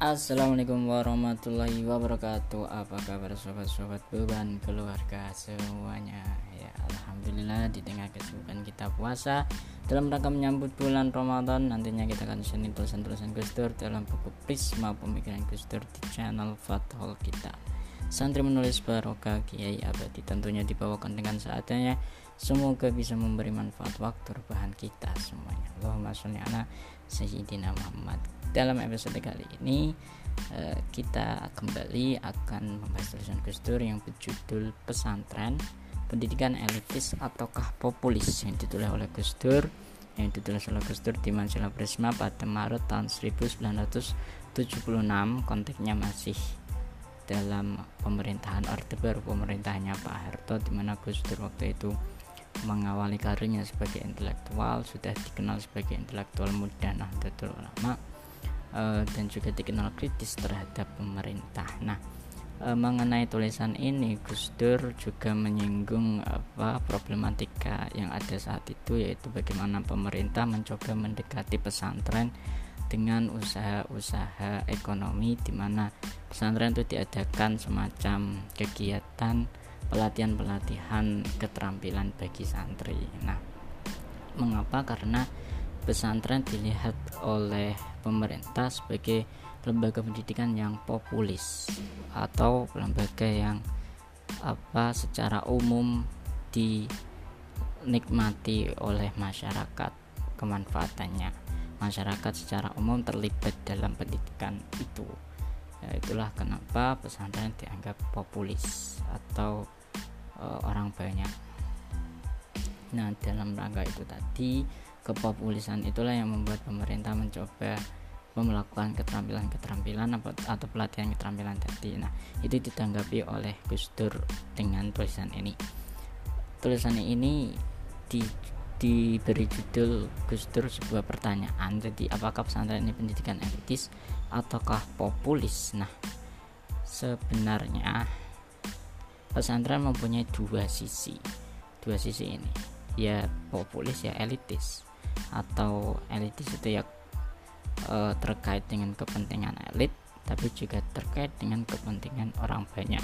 Assalamualaikum warahmatullahi wabarakatuh. Apa kabar sobat-sobat beban keluarga semuanya? Ya Alhamdulillah di tengah kesibukan kita puasa Dalam rangka menyambut bulan Ramadan Nantinya kita akan seni tulisan-tulisan Gustur Dalam buku Prisma Pemikiran Gustur di channel Fathul kita Santri menulis barokah Kiai Abadi tentunya dibawakan dengan seadanya Semoga bisa memberi manfaat waktu rebahan kita semuanya. Allahumma sholli ala Sayyidina Muhammad. Dalam episode kali ini eh, Kita kembali akan membahas tulisan Gus Dur yang berjudul Pesantren Pendidikan Elitis ataukah Populis Yang ditulis oleh Gus Dur Yang ditulis oleh Gus Dur di majalah Prisma pada Maret tahun 1976 Konteksnya masih dalam pemerintahan Orde Baru pemerintahannya Pak Harto di mana Gus waktu itu mengawali karirnya sebagai intelektual sudah dikenal sebagai intelektual muda Nahdlatul Ulama uh, dan juga dikenal kritis terhadap pemerintah. Nah, uh, mengenai tulisan ini Gus Dur juga menyinggung apa problematika yang ada saat itu yaitu bagaimana pemerintah mencoba mendekati pesantren dengan usaha-usaha ekonomi di mana pesantren itu diadakan semacam kegiatan pelatihan-pelatihan keterampilan bagi santri. Nah, mengapa? Karena pesantren dilihat oleh pemerintah sebagai lembaga pendidikan yang populis atau lembaga yang apa secara umum dinikmati oleh masyarakat kemanfaatannya masyarakat secara umum terlibat dalam pendidikan itu ya, itulah kenapa pesantren dianggap populis atau uh, orang banyak. Nah, dalam rangka itu tadi, kepopulisan itulah yang membuat pemerintah mencoba melakukan keterampilan-keterampilan atau pelatihan keterampilan tadi. Nah, itu ditanggapi oleh Gus Dur dengan tulisan ini. Tulisan ini di diberi judul Gus Dur sebuah pertanyaan. Jadi, apakah pesantren ini pendidikan elitis ataukah populis? Nah, sebenarnya pesantren mempunyai dua sisi dua sisi ini ya populis ya elitis atau elitis itu ya e, terkait dengan kepentingan elit tapi juga terkait dengan kepentingan orang banyak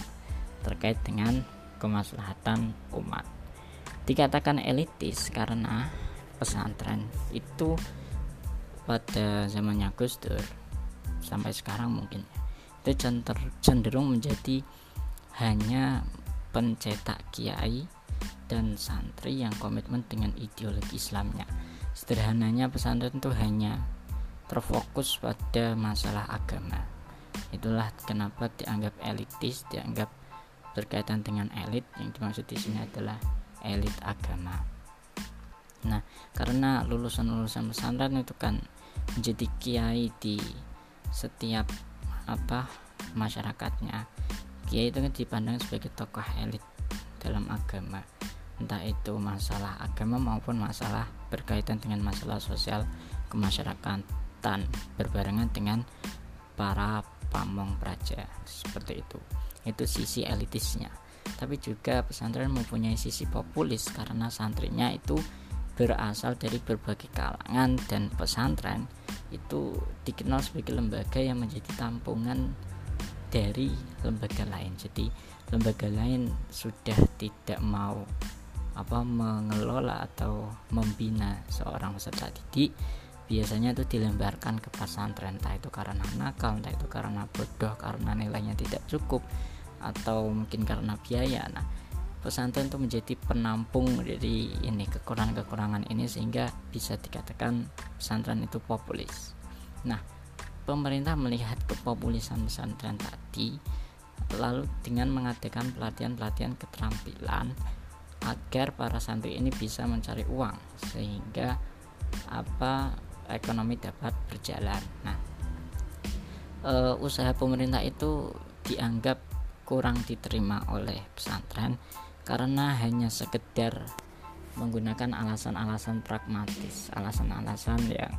terkait dengan kemaslahatan umat dikatakan elitis karena pesantren itu pada zamannya Gus Dur sampai sekarang mungkin itu cenderung menjadi hanya pencetak kiai dan santri yang komitmen dengan ideologi Islamnya. Sederhananya pesantren itu hanya terfokus pada masalah agama. Itulah kenapa dianggap elitis, dianggap berkaitan dengan elit. Yang dimaksud di sini adalah elit agama. Nah, karena lulusan-lulusan pesantren itu kan menjadi kiai di setiap apa masyarakatnya. Kiai itu kan dipandang sebagai tokoh elit dalam agama. Entah itu masalah agama maupun masalah berkaitan dengan masalah sosial kemasyarakatan berbarengan dengan para pamong praja. Seperti itu. Itu sisi elitisnya tapi juga pesantren mempunyai sisi populis karena santrinya itu berasal dari berbagai kalangan dan pesantren itu dikenal sebagai lembaga yang menjadi tampungan dari lembaga lain. Jadi lembaga lain sudah tidak mau apa mengelola atau membina seorang peserta didik. Biasanya itu dilembarkan ke pesantren entah itu karena nakal entah itu karena bodoh karena nilainya tidak cukup atau mungkin karena biaya nah pesantren itu menjadi penampung dari ini kekurangan-kekurangan ini sehingga bisa dikatakan pesantren itu populis nah pemerintah melihat kepopulisan pesantren tadi lalu dengan mengadakan pelatihan-pelatihan keterampilan agar para santri ini bisa mencari uang sehingga apa ekonomi dapat berjalan. Nah, e, usaha pemerintah itu dianggap kurang diterima oleh pesantren karena hanya sekedar menggunakan alasan-alasan pragmatis, alasan-alasan yang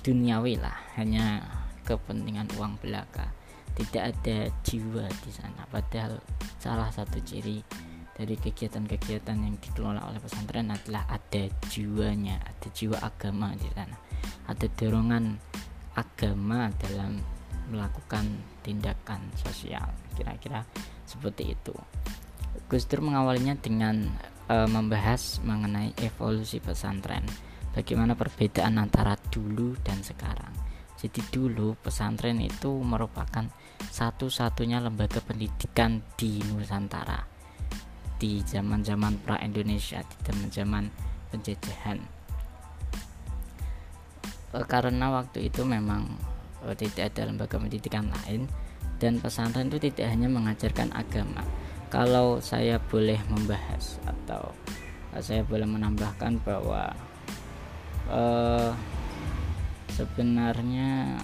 duniawi lah hanya kepentingan uang belaka. Tidak ada jiwa di sana. Padahal salah satu ciri dari kegiatan-kegiatan yang dikelola oleh pesantren adalah ada jiwanya ada jiwa agama di sana. Ada dorongan agama dalam melakukan tindakan sosial kira-kira seperti itu. Gus Dur mengawalinya dengan e, membahas mengenai evolusi pesantren bagaimana perbedaan antara dulu dan sekarang. Jadi dulu pesantren itu merupakan satu-satunya lembaga pendidikan di Nusantara di zaman-zaman pra Indonesia di zaman-zaman penjajahan. E, karena waktu itu memang e, tidak ada lembaga pendidikan lain. Dan pesantren itu tidak hanya mengajarkan agama. Kalau saya boleh membahas atau saya boleh menambahkan bahwa uh, sebenarnya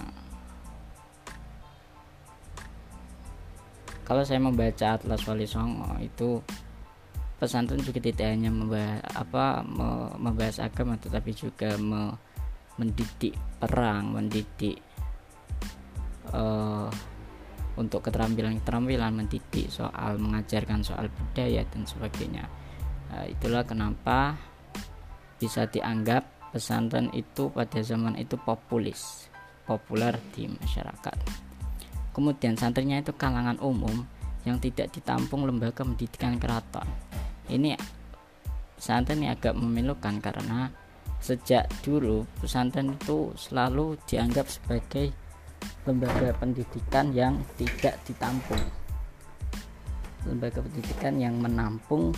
kalau saya membaca Atlas Wali Songo itu pesantren juga tidak hanya membahas apa membahas agama tetapi juga me, mendidik perang mendidik uh, untuk keterampilan-keterampilan mendidik soal mengajarkan soal budaya dan sebagainya. Nah, itulah kenapa bisa dianggap pesantren itu pada zaman itu populis populer di masyarakat. Kemudian santrinya itu kalangan umum yang tidak ditampung lembaga pendidikan keraton. Ini pesantren ini agak memilukan karena sejak dulu pesantren itu selalu dianggap sebagai lembaga pendidikan yang tidak ditampung. Lembaga pendidikan yang menampung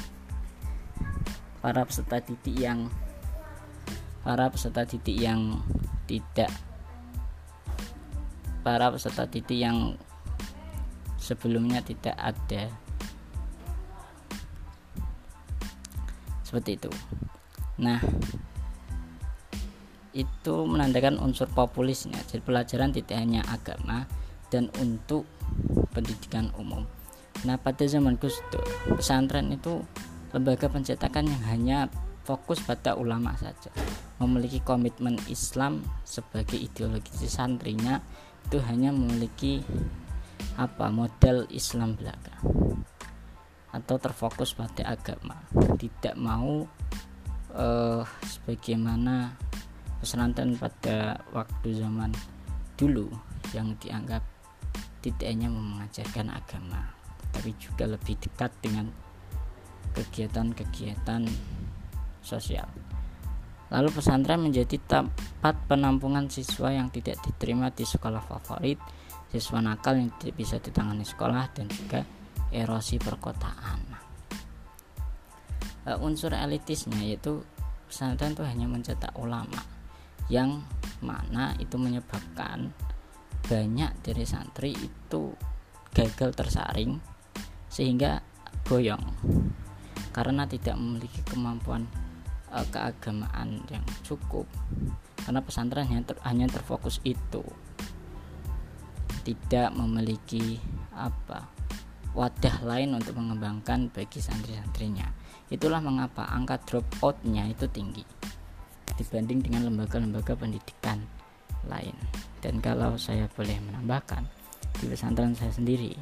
para peserta didik yang para peserta didik yang tidak para peserta didik yang sebelumnya tidak ada. Seperti itu. Nah itu menandakan unsur populisnya jadi pelajaran tidak hanya agama dan untuk pendidikan umum. Nah pada zaman Gus Dur pesantren itu lembaga pencetakan yang hanya fokus pada ulama saja. Memiliki komitmen Islam sebagai ideologi santrinya itu hanya memiliki apa model Islam belaka. Atau terfokus pada agama. Tidak mau uh, sebagaimana pesantren pada waktu zaman dulu yang dianggap tidak hanya mengajarkan agama tetapi juga lebih dekat dengan kegiatan-kegiatan sosial. Lalu pesantren menjadi tempat penampungan siswa yang tidak diterima di sekolah favorit, siswa nakal yang tidak bisa ditangani sekolah dan juga erosi perkotaan. Uh, unsur elitisnya yaitu pesantren itu hanya mencetak ulama yang mana itu menyebabkan banyak dari santri itu gagal tersaring sehingga goyong karena tidak memiliki kemampuan uh, keagamaan yang cukup. Karena pesantren hanya, ter, hanya terfokus itu. Tidak memiliki apa wadah lain untuk mengembangkan bagi santri-santrinya. Itulah mengapa angka drop out-nya itu tinggi dibanding dengan lembaga-lembaga pendidikan lain. Dan kalau saya boleh menambahkan di pesantren saya sendiri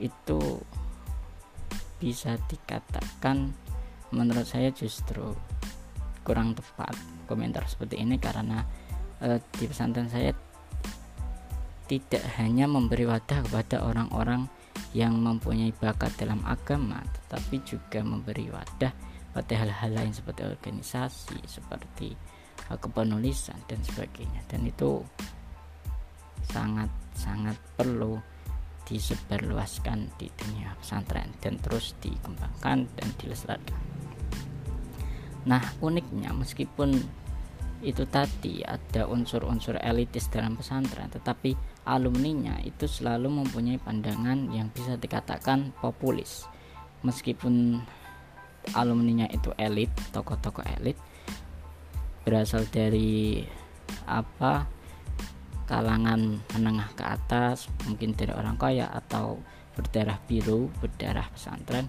itu bisa dikatakan menurut saya justru kurang tepat komentar seperti ini karena eh, di pesantren saya tidak hanya memberi wadah kepada orang-orang yang mempunyai bakat dalam agama tetapi juga memberi wadah pada hal-hal lain seperti organisasi seperti uh, kepenulisan dan sebagainya dan itu sangat sangat perlu disebarluaskan di dunia pesantren dan terus dikembangkan dan dilestarikan. Nah, uniknya meskipun itu tadi ada unsur-unsur elitis dalam pesantren, tetapi alumninya itu selalu mempunyai pandangan yang bisa dikatakan populis meskipun alumninya itu elit tokoh-tokoh elit berasal dari apa kalangan menengah ke atas mungkin dari orang kaya atau berdarah biru berdarah pesantren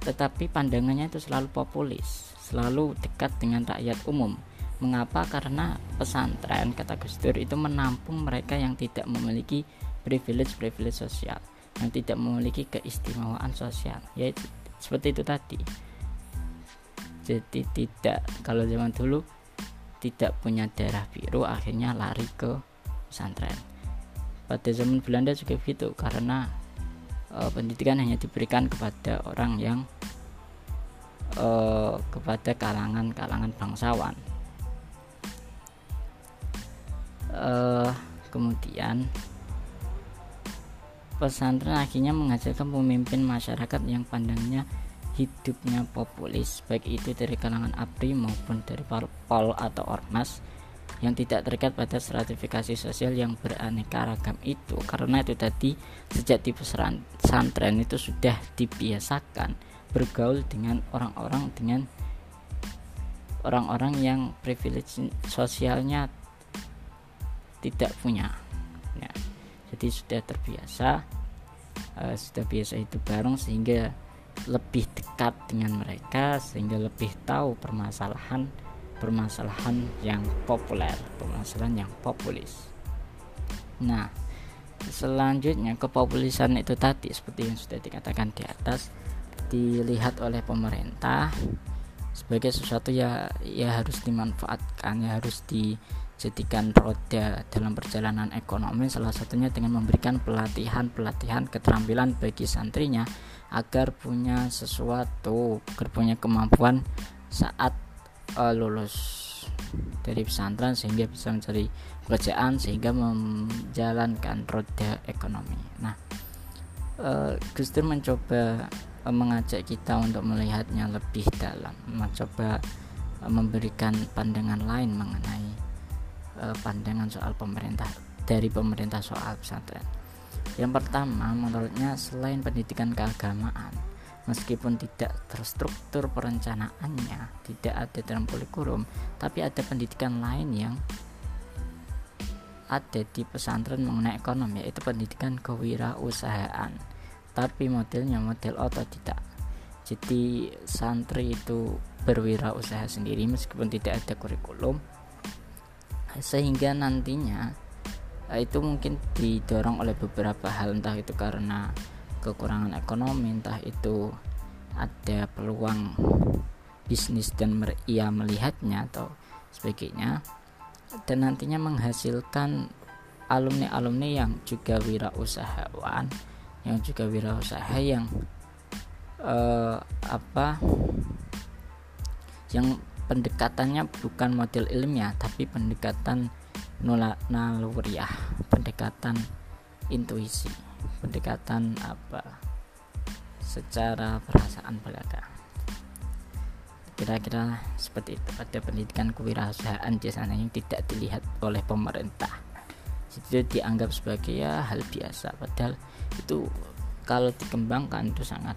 tetapi pandangannya itu selalu populis selalu dekat dengan rakyat umum Mengapa? Karena pesantren kata Gus Dur itu menampung mereka yang tidak memiliki privilege-privilege sosial, yang tidak memiliki keistimewaan sosial. Ya seperti itu tadi. Jadi tidak kalau zaman dulu tidak punya darah biru akhirnya lari ke pesantren. pada zaman Belanda juga begitu karena e, pendidikan hanya diberikan kepada orang yang e, kepada kalangan-kalangan bangsawan e, kemudian pesantren akhirnya menghasilkan pemimpin masyarakat yang pandangnya hidupnya populis baik itu dari kalangan ABRI maupun dari pol atau ormas yang tidak terikat pada stratifikasi sosial yang beraneka ragam itu. Karena itu tadi sejak di pesantren itu sudah dibiasakan bergaul dengan orang-orang dengan orang-orang yang privilege sosialnya tidak punya. ya, jadi sudah terbiasa uh, sudah biasa itu bareng sehingga lebih dekat dengan mereka sehingga lebih tahu permasalahan permasalahan yang populer, permasalahan yang populis. Nah, selanjutnya kepopulisan itu tadi seperti yang sudah dikatakan di atas dilihat oleh pemerintah sebagai sesuatu ya ya harus dimanfaatkan ya harus dijadikan roda dalam perjalanan ekonomi salah satunya dengan memberikan pelatihan-pelatihan keterampilan bagi santrinya agar punya sesuatu agar punya kemampuan saat uh, lulus dari pesantren sehingga bisa mencari pekerjaan sehingga menjalankan roda ekonomi. Nah, uh, Gus Dur mencoba uh, mengajak kita untuk melihatnya lebih dalam, mencoba uh, memberikan pandangan lain mengenai uh, pandangan soal pemerintah dari pemerintah soal pesantren. Yang pertama, menurutnya selain pendidikan keagamaan, meskipun tidak terstruktur perencanaannya tidak ada dalam kurikulum tapi ada pendidikan lain yang ada di pesantren mengenai ekonomi yaitu pendidikan kewirausahaan tapi modelnya model otodidak jadi santri itu berwirausaha sendiri meskipun tidak ada kurikulum sehingga nantinya itu mungkin didorong oleh beberapa hal. Entah itu karena kekurangan ekonomi entah itu ada peluang bisnis dan ia melihatnya atau sebagainya. Dan nantinya menghasilkan alumni-alumni yang juga wirausahawan yang juga wirausaha yang uh, apa yang pendekatannya bukan model ilmiah tapi pendekatan naluriah pendekatan intuisi pendekatan apa? Secara perasaan belaka. Kira-kira seperti itu. Ada pendidikan kewirausahaan di sana yang tidak dilihat oleh pemerintah. Itu dianggap sebagai ya hal biasa. Padahal itu kalau dikembangkan itu sangat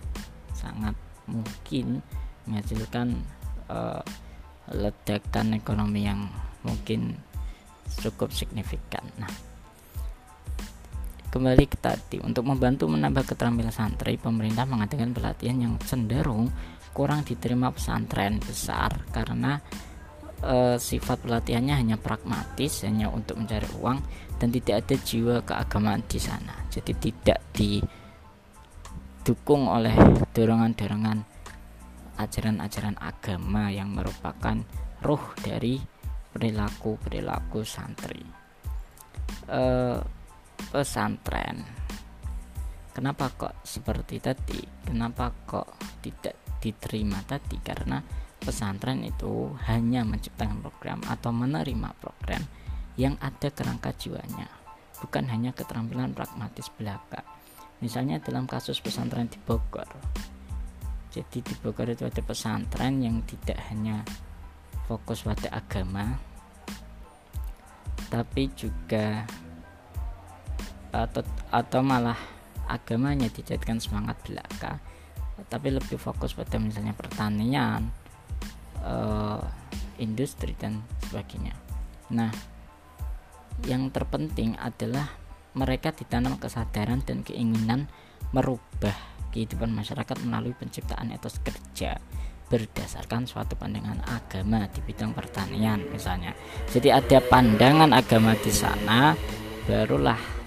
sangat mungkin menghasilkan uh, ledakan ekonomi yang mungkin cukup signifikan nah Kembali ke tadi, untuk membantu menambah keterampilan santri, pemerintah mengadakan pelatihan yang cenderung kurang diterima pesantren besar karena e, sifat pelatihannya hanya pragmatis, hanya untuk mencari uang dan tidak ada jiwa keagamaan di sana. Jadi tidak didukung oleh dorongan-dorongan ajaran-ajaran agama yang merupakan ruh dari perilaku-perilaku santri. E, pesantren. Kenapa kok seperti tadi? Kenapa kok tidak diterima tadi? Karena pesantren itu hanya menciptakan program atau menerima program yang ada kerangka jiwanya. Bukan hanya keterampilan pragmatis belaka. Misalnya dalam kasus pesantren di Bogor jadi di Bogor itu ada pesantren yang tidak hanya fokus pada agama tapi juga atau atau malah agamanya dijadikan semangat belaka tapi lebih fokus pada misalnya pertanian uh, industri dan sebagainya. Nah yang terpenting adalah mereka ditanam kesadaran dan keinginan merubah kehidupan masyarakat melalui penciptaan etos kerja berdasarkan suatu pandangan agama di bidang pertanian misalnya. Jadi ada pandangan agama di sana barulah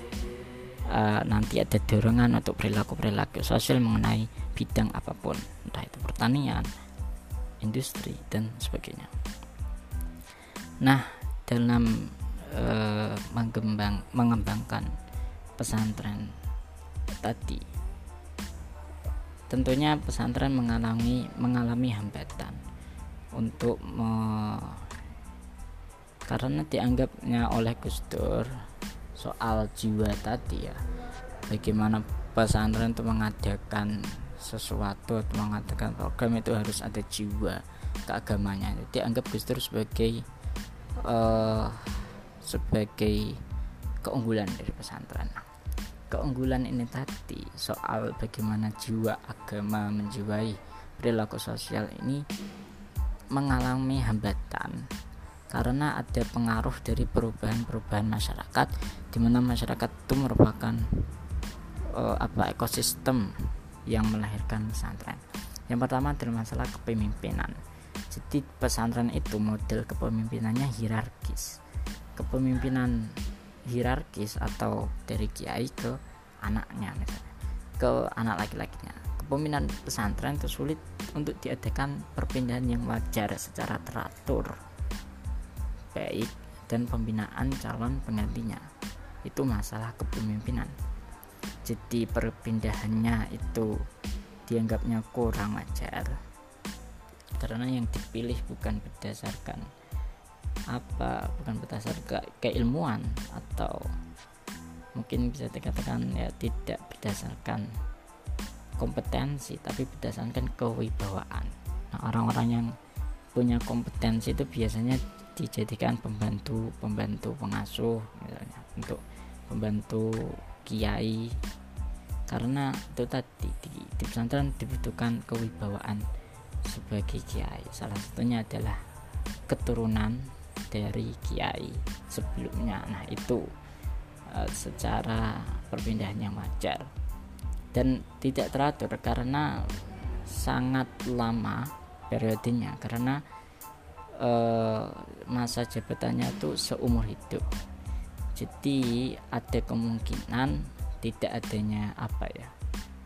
uh, nanti ada dorongan untuk perilaku-perilaku sosial mengenai bidang apa pun entah itu pertanian industri dan sebagainya nah dalam uh, mengembang mengembangkan pesantren tadi tentunya pesantren mengalami mengalami hambatan untuk me, karena dianggapnya oleh Gus Dur soal jiwa tadi ya. Bagaimana pesantren itu mengadakan sesuatu mengadakan program itu harus ada jiwa keagamanya. Jadi anggap Gus Dur sebagai uh, sebagai keunggulan dari pesantren keunggulan ini tadi soal bagaimana jiwa agama menjiwai perilaku sosial ini mengalami hambatan karena ada pengaruh dari perubahan-perubahan masyarakat di mana masyarakat itu merupakan uh, apa ekosistem yang melahirkan pesantren. Yang pertama adalah masalah kepemimpinan. Jadi pesantren itu model kepemimpinannya hierarkis. Kepemimpinan hierarkis atau dari kiai ke anaknya misalnya ke anak laki-lakinya. Kepemimpinan pesantren itu sulit untuk diadakan perpindahan yang wajar secara teratur baik dan pembinaan calon penggantinya. Itu masalah kepemimpinan. Jadi perpindahannya itu dianggapnya kurang wajar. Karena yang dipilih bukan berdasarkan apa bukan berdasar ke keilmuan atau mungkin bisa dikatakan ya tidak berdasarkan kompetensi tapi berdasarkan kewibawaan. Nah orang-orang yang punya kompetensi itu biasanya dijadikan pembantu pembantu pengasuh misalnya untuk pembantu kiai. Karena itu tadi di, di pesantren dibutuhkan kewibawaan sebagai kiai. Salah satunya adalah keturunan dari kiai sebelumnya. Nah itu uh, secara perpindahan yang wajar dan tidak teratur karena sangat lama periodenya karena uh, masa jabatannya itu seumur hidup. Jadi ada kemungkinan tidak adanya apa ya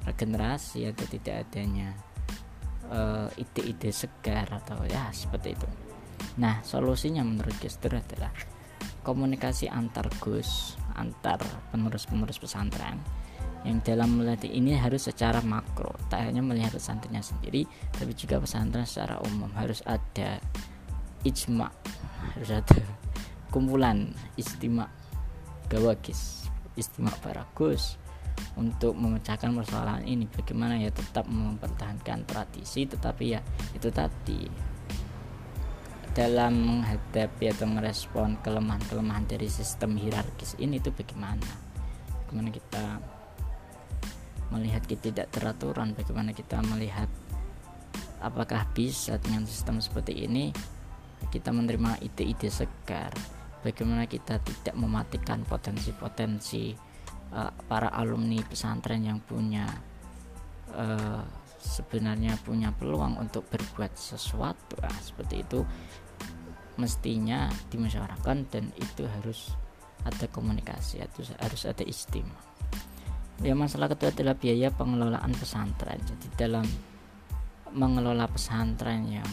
regenerasi atau tidak adanya eh, ide-ide uh, segar atau ya seperti itu Nah, solusinya menurut Gestur adalah komunikasi antar Gus, antar penerus-penerus pesantren. Yang dalam melihat ini harus secara makro, tak hanya melihat pesantrennya sendiri, tapi juga pesantren secara umum. Harus ada ijma, harus ada kumpulan istimewa gawagis, istimewa para Gus untuk memecahkan persoalan ini. Bagaimana ya tetap mempertahankan tradisi tetapi ya itu tadi dalam menghadapi atau merespon kelemahan-kelemahan dari sistem hierarkis ini itu bagaimana? Bagaimana kita melihat ketidakteraturan? Bagaimana kita melihat apakah bisa dengan sistem seperti ini kita menerima ide-ide segar? Bagaimana kita tidak mematikan potensi-potensi uh, para alumni pesantren yang punya uh, sebenarnya punya peluang untuk berbuat sesuatu nah, seperti itu mestinya dimusyawarahkan dan itu harus ada komunikasi atau harus ada istimewa. Ya masalah kedua adalah biaya pengelolaan pesantren. Jadi dalam mengelola pesantren yang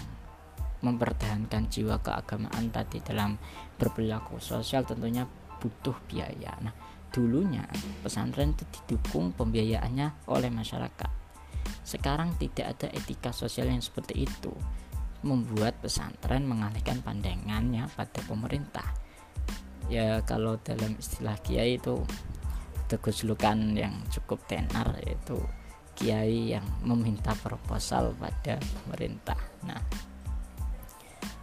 mempertahankan jiwa keagamaan tadi dalam berperilaku sosial tentunya butuh biaya. Nah dulunya pesantren itu didukung pembiayaannya oleh masyarakat sekarang tidak ada etika sosial yang seperti itu, membuat pesantren mengalihkan pandangannya pada pemerintah. Ya kalau dalam istilah kiai itu teguslukan yang cukup tenar yaitu kiai yang meminta proposal pada pemerintah. Nah,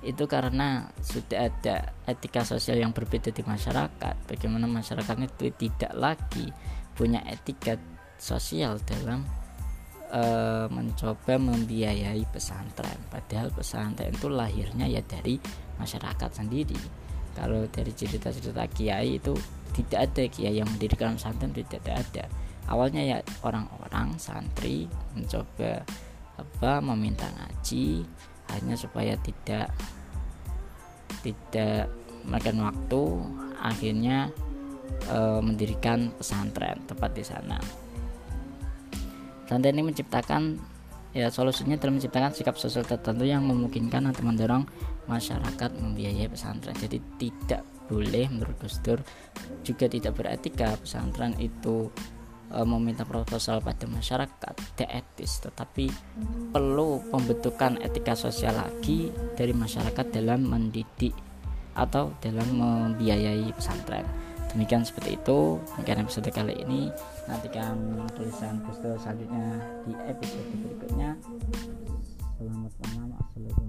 itu karena sudah ada etika sosial yang berbeda di masyarakat. Bagaimana masyarakat itu tidak lagi punya etika sosial dalam e, mencoba membiayai pesantren. Padahal pesantren itu lahirnya ya dari masyarakat sendiri. Kalau dari cerita-cerita kiai itu tidak ada kiai yang mendirikan pesantren tidak ada awalnya ya orang-orang santri mencoba apa meminta ngaji hanya supaya tidak tidak makan waktu akhirnya e, mendirikan pesantren tepat di sana Santai ini menciptakan ya solusinya dalam menciptakan sikap sosial tertentu yang memungkinkan atau mendorong masyarakat membiayai pesantren. Jadi tidak boleh menurut Gus juga tidak beretika pesantren itu e, meminta proposal pada masyarakat tidak etis tetapi perlu pembentukan etika sosial lagi dari masyarakat dalam mendidik atau dalam membiayai pesantren demikian seperti itu mungkin episode kali ini. Nantikan tulisan poster selanjutnya di episode berikutnya. Selamat malam assalamualaikum.